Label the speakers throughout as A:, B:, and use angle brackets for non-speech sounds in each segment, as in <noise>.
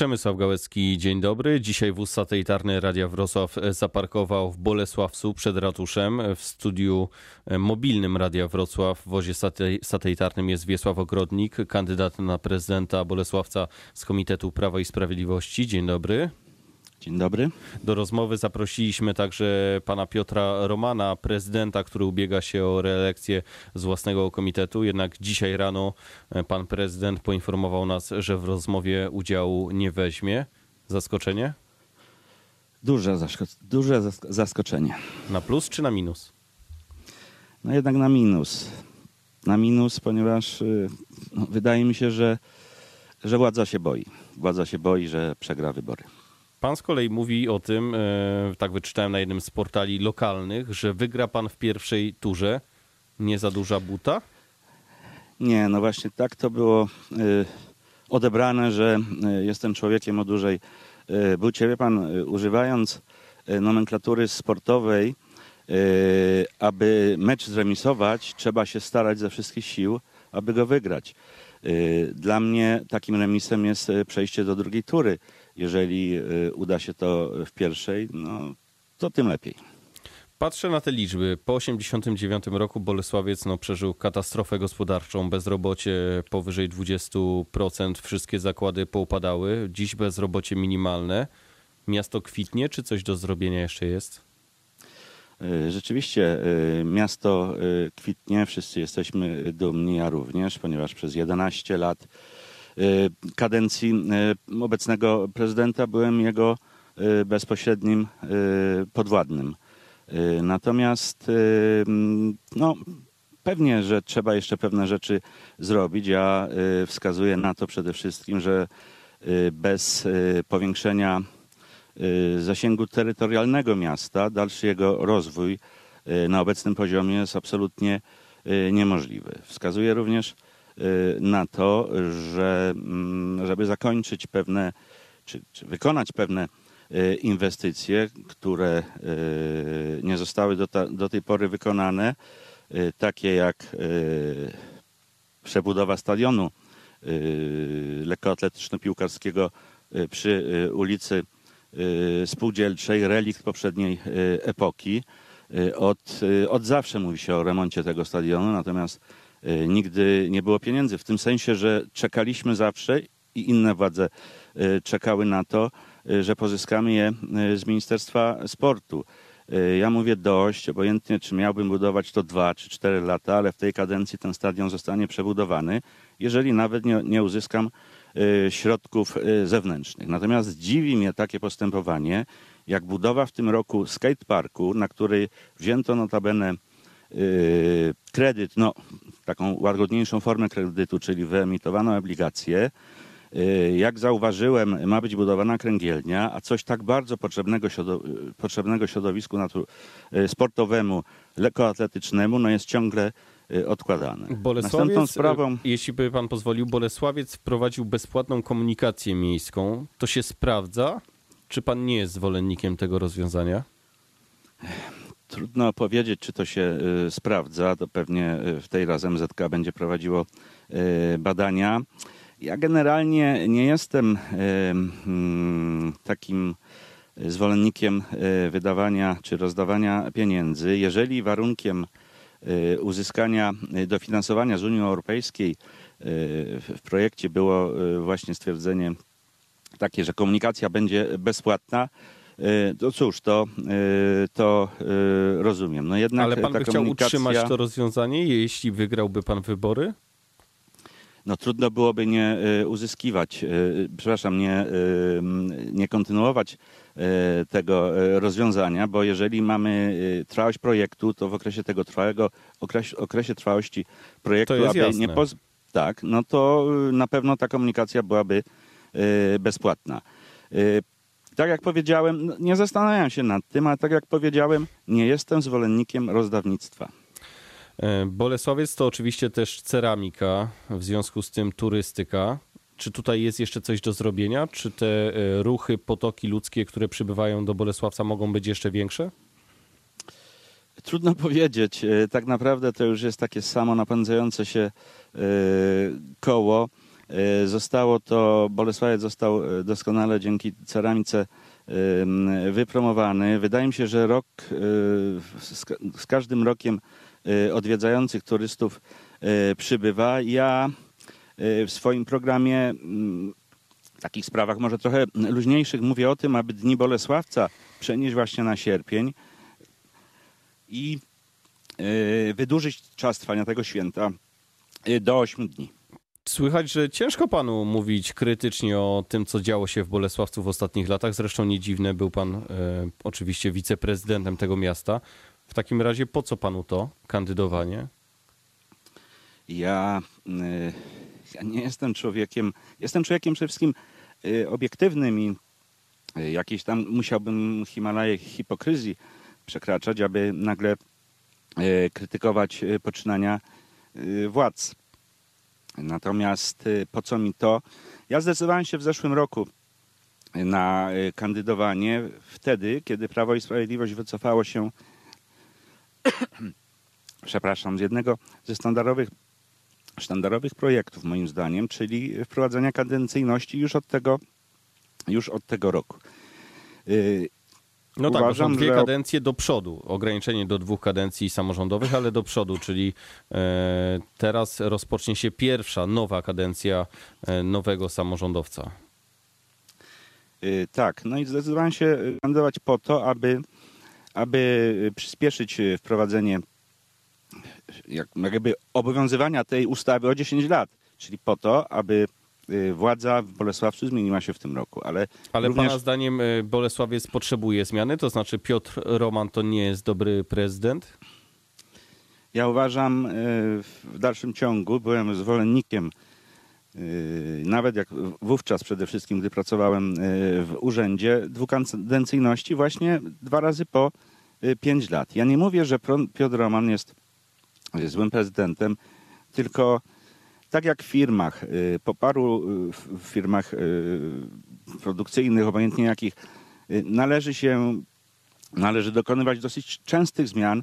A: Przemysław Gałecki, dzień dobry. Dzisiaj wóz satelitarny Radia Wrocław zaparkował w Bolesławcu przed ratuszem. W studiu mobilnym Radia Wrocław w wozie satelitarnym jest Wiesław Ogrodnik, kandydat na prezydenta Bolesławca z Komitetu Prawa i Sprawiedliwości. Dzień dobry.
B: Dzień dobry.
A: Do rozmowy zaprosiliśmy także pana Piotra Romana, prezydenta, który ubiega się o reelekcję z własnego komitetu. Jednak dzisiaj rano pan prezydent poinformował nas, że w rozmowie udziału nie weźmie. Zaskoczenie?
B: Duże, duże zaskoczenie.
A: Na plus czy na minus?
B: No jednak na minus. Na minus, ponieważ y, no, wydaje mi się, że, że władza się boi. Władza się boi, że przegra wybory.
A: Pan z kolei mówi o tym, e, tak wyczytałem na jednym z portali lokalnych, że wygra pan w pierwszej turze. Nie za duża buta?
B: Nie, no właśnie tak to było e, odebrane, że e, jestem człowiekiem o dużej bucie. Wie pan, używając nomenklatury sportowej, aby mecz zremisować, trzeba się starać ze wszystkich sił, aby go wygrać. Dla mnie takim remisem jest przejście do drugiej tury jeżeli y, uda się to w pierwszej, no to tym lepiej.
A: Patrzę na te liczby. Po 1989 roku Bolesławiec no, przeżył katastrofę gospodarczą, bezrobocie powyżej 20%, wszystkie zakłady poupadały. Dziś bezrobocie minimalne. Miasto kwitnie, czy coś do zrobienia jeszcze jest?
B: Y, rzeczywiście y, miasto kwitnie, wszyscy jesteśmy dumni, ja również, ponieważ przez 11 lat Y, kadencji y, obecnego prezydenta byłem jego y, bezpośrednim podwładnym. Natomiast no, pewnie, że trzeba jeszcze pewne rzeczy zrobić. Ja wskazuję na to przede wszystkim, że bez powiększenia zasięgu terytorialnego miasta dalszy jego rozwój na obecnym poziomie jest absolutnie niemożliwy. Wskazuję również Y, na to, że mm, żeby zakończyć pewne, czy, czy wykonać pewne y, inwestycje, które y, nie zostały do, ta, do tej pory wykonane, takie jak przebudowa stadionu lekkoatletyczno-piłkarskiego przy ulicy Spółdzielczej, relikt poprzedniej epoki. Od, od zawsze mówi się o remoncie tego stadionu, natomiast Y, nigdy nie było pieniędzy. W tym sensie, że czekaliśmy zawsze i inne władze y, czekały na to, y, że pozyskamy je z Ministerstwa Sportu. Ja mówię dość, obojętnie czy miałbym budować to dwa czy cztery lata, ale w tej kadencji ten stadion zostanie przebudowany, jeżeli nawet nie, nie uzyskam środków zewnętrznych. Natomiast dziwi mnie takie postępowanie, jak budowa w tym roku skateparku, na której wzięto notabene kredyt, no taką łagodniejszą formę kredytu, czyli wyemitowaną obligację. Y, jak zauważyłem, ma być budowana kręgielnia, a coś tak bardzo potrzebnego, potrzebnego środowisku y, sportowemu, lekkoatletycznemu, no jest ciągle y, odkładane.
A: Następną sprawą... Jeśli by pan pozwolił, Bolesławiec wprowadził bezpłatną komunikację miejską. To się sprawdza? Czy pan nie jest zwolennikiem tego rozwiązania?
B: Trudno powiedzieć, czy to się y, sprawdza. To pewnie y, w tej raz MZK będzie prowadziło y, badania. Ja generalnie nie jestem mm, takim zwolennikiem wydawania czy rozdawania pieniędzy. Jeżeli warunkiem uzyskania dofinansowania z Unii Europejskiej w projekcie było właśnie stwierdzenie takie, że komunikacja będzie bezpłatna, to cóż, to, to rozumiem. No
A: jednak Ale pan by chciał utrzymać to rozwiązanie, jeśli wygrałby pan wybory?
B: No trudno byłoby nie uzyskiwać, przepraszam, nie, nie kontynuować tego rozwiązania, bo jeżeli mamy trwałość projektu, to w okresie tego trwałego, okresie, okresie trwałości projektu,
A: aby jasne. nie poz...
B: tak, no to na pewno ta komunikacja byłaby bezpłatna tak jak powiedziałem, no, nie zastanawiam się nad tym, ale tak jak powiedziałem, nie jestem zwolennikiem rozdawnictwa.
A: E, Bolesławiec to oczywiście też ceramika, w związku z tym turystyka. Czy tutaj jest jeszcze coś do zrobienia? Czy te e, ruchy, potoki ludzkie, które przybywają do Bolesławca mogą być jeszcze większe?
B: Trudno <laughs> powiedzieć. E, tak naprawdę to już jest takie samo napędzające się koło. Zostało to, Bolesławiec został doskonale dzięki ceramice wypromowany. Wydaje mi się, że rok z każdym rokiem odwiedzających turystów przybywa. Ja w swoim programie w takich sprawach może trochę luźniejszych mówię o tym, aby Dni Bolesławca przenieść właśnie na sierpień i wydłużyć czas trwania tego święta do 8 dni.
A: Słychać, że ciężko panu mówić krytycznie o tym, co działo się w Bolesławcu w ostatnich latach. Zresztą nie dziwne, był pan e, oczywiście wiceprezydentem tego miasta. W takim razie po co panu to kandydowanie?
B: Ja, e, ja nie jestem człowiekiem, jestem człowiekiem przede wszystkim e, obiektywnym i e, jakieś tam musiałbym Himalaje hipokryzji przekraczać, aby nagle krytykować poczynania władz. Natomiast y, po co mi to? Ja zdecydowałem się w zeszłym roku na y, kandydowanie wtedy, kiedy Prawo i Sprawiedliwość wycofało się <coughs> przepraszam, z jednego ze standardowych, sztandarowych projektów moim zdaniem, czyli wprowadzenia kadencyjności już od tego, już od tego roku.
A: Y, no tak, Uważam, tak, dwie że... kadencje do przodu, ograniczenie do dwóch kadencji samorządowych, ale do przodu, czyli e, teraz rozpocznie się pierwsza nowa kadencja e, nowego samorządowca.
B: E, tak, no i zdecydowałem się kandydować po to, aby, aby przyspieszyć wprowadzenie jakby obowiązywania tej ustawy o 10 lat, czyli po to, aby Y, władza w Bolesławcu zmieniła się w tym roku. Ale,
A: ale
B: również...
A: Pana zdaniem y, Bolesławiec potrzebuje zmiany? To znaczy Piotr Roman to nie jest dobry prezydent?
B: Ja uważam y, w dalszym ciągu, byłem zwolennikiem nawet jak wówczas przede wszystkim, gdy pracowałem w urzędzie, dwukadencyjności właśnie dwa razy po pięć lat. Ja nie mówię, że Piotr Roman jest złym prezydentem, tylko tak jak w firmach, y, po paru y, firmach y, produkcyjnych, obojętnie jakich, należy się, należy dokonywać dosyć częstych zmian,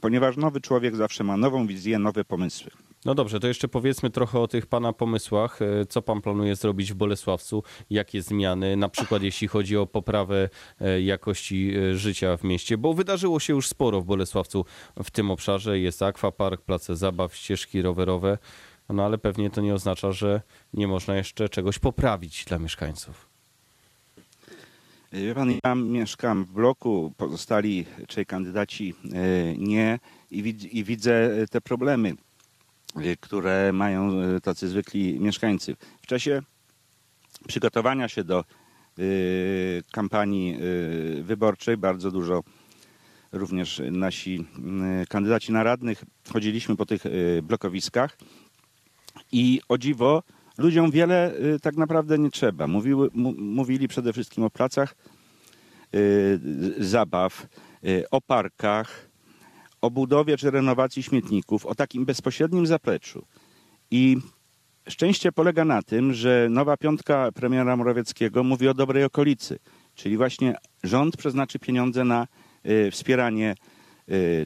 B: ponieważ nowy człowiek zawsze ma nową wizję, nowe pomysły.
A: No dobrze, to jeszcze powiedzmy trochę o tych pana pomysłach. Co pan planuje zrobić w Bolesławcu? Jakie zmiany, na przykład jeśli chodzi o poprawę jakości życia w mieście? Bo wydarzyło się już sporo w Bolesławcu w tym obszarze. Jest akwapark, place zabaw, ścieżki rowerowe. No ale pewnie to nie oznacza, że nie można jeszcze czegoś poprawić dla mieszkańców.
B: Wie pan, ja mieszkam w bloku, pozostali trzej kandydaci e, nie i, widzę te problemy, e, które mają e, tacy zwykli mieszkańcy. W czasie przygotowania się do kampanii wyborczej bardzo dużo również nasi kandydaci na radnych chodziliśmy po tych blokowiskach i o dziwo, ludziom wiele y, tak naprawdę nie trzeba. Mówiły, mówili przede wszystkim o placach y, zabaw, y, o parkach, o budowie czy renowacji śmietników, o takim bezpośrednim zapleczu. I szczęście polega na tym, że nowa piątka premiera Morawieckiego mówi o dobrej okolicy, czyli właśnie rząd przeznaczy pieniądze na wspieranie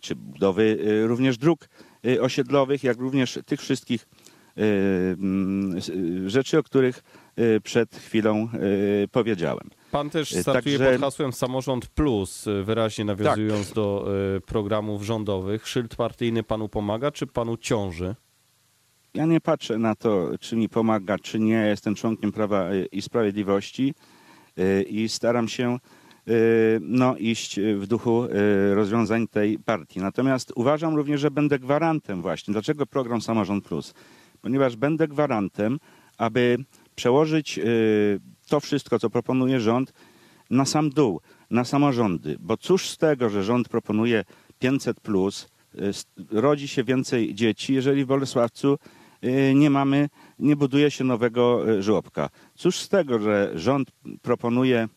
B: czy budowy również dróg osiedlowych, jak również tych wszystkich rzeczy, o których y, przed chwilą y, powiedziałem.
A: Pan też startuje Także... pod hasłem Samorząd Plus, wyraźnie nawiązując tak. do programów rządowych. Szyld partyjny panu pomaga, czy panu ciąży?
B: Ja nie patrzę na to, czy mi pomaga, czy nie. Jestem członkiem Prawa i Sprawiedliwości i staram się no, iść w duchu rozwiązań tej partii. Natomiast uważam również, że będę gwarantem właśnie. Dlaczego program Samorząd Plus? Ponieważ będę gwarantem, aby przełożyć y, to wszystko, co proponuje rząd, na sam dół, na samorządy. Bo cóż z tego, że rząd proponuje 500, plus, y, rodzi się więcej dzieci, jeżeli w Bolesławcu y, nie mamy, nie buduje się nowego żłobka. Cóż z tego, że rząd proponuje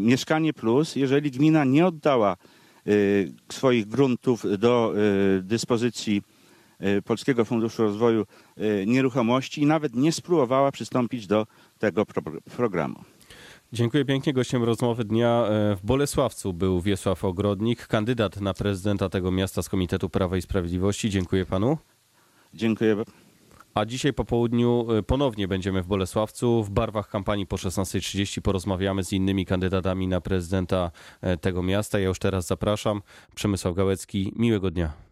B: mieszkanie plus, jeżeli gmina nie oddała swoich gruntów do dyspozycji Polskiego Funduszu Rozwoju y, Nieruchomości i nawet nie spróbowała przystąpić do tego pro programu.
A: Dziękuję pięknie. Gościem rozmowy dnia e, w Bolesławcu był Wiesław Ogrodnik, kandydat na prezydenta tego miasta z Komitetu Prawa i Sprawiedliwości. Dziękuję panu.
B: Dziękuję.
A: A dzisiaj po południu y, ponownie będziemy w Bolesławcu. W barwach kampanii po 16.30 porozmawiamy z innymi kandydatami na prezydenta e, tego miasta. Ja już teraz zapraszam. Przemysław Gałecki, miłego dnia.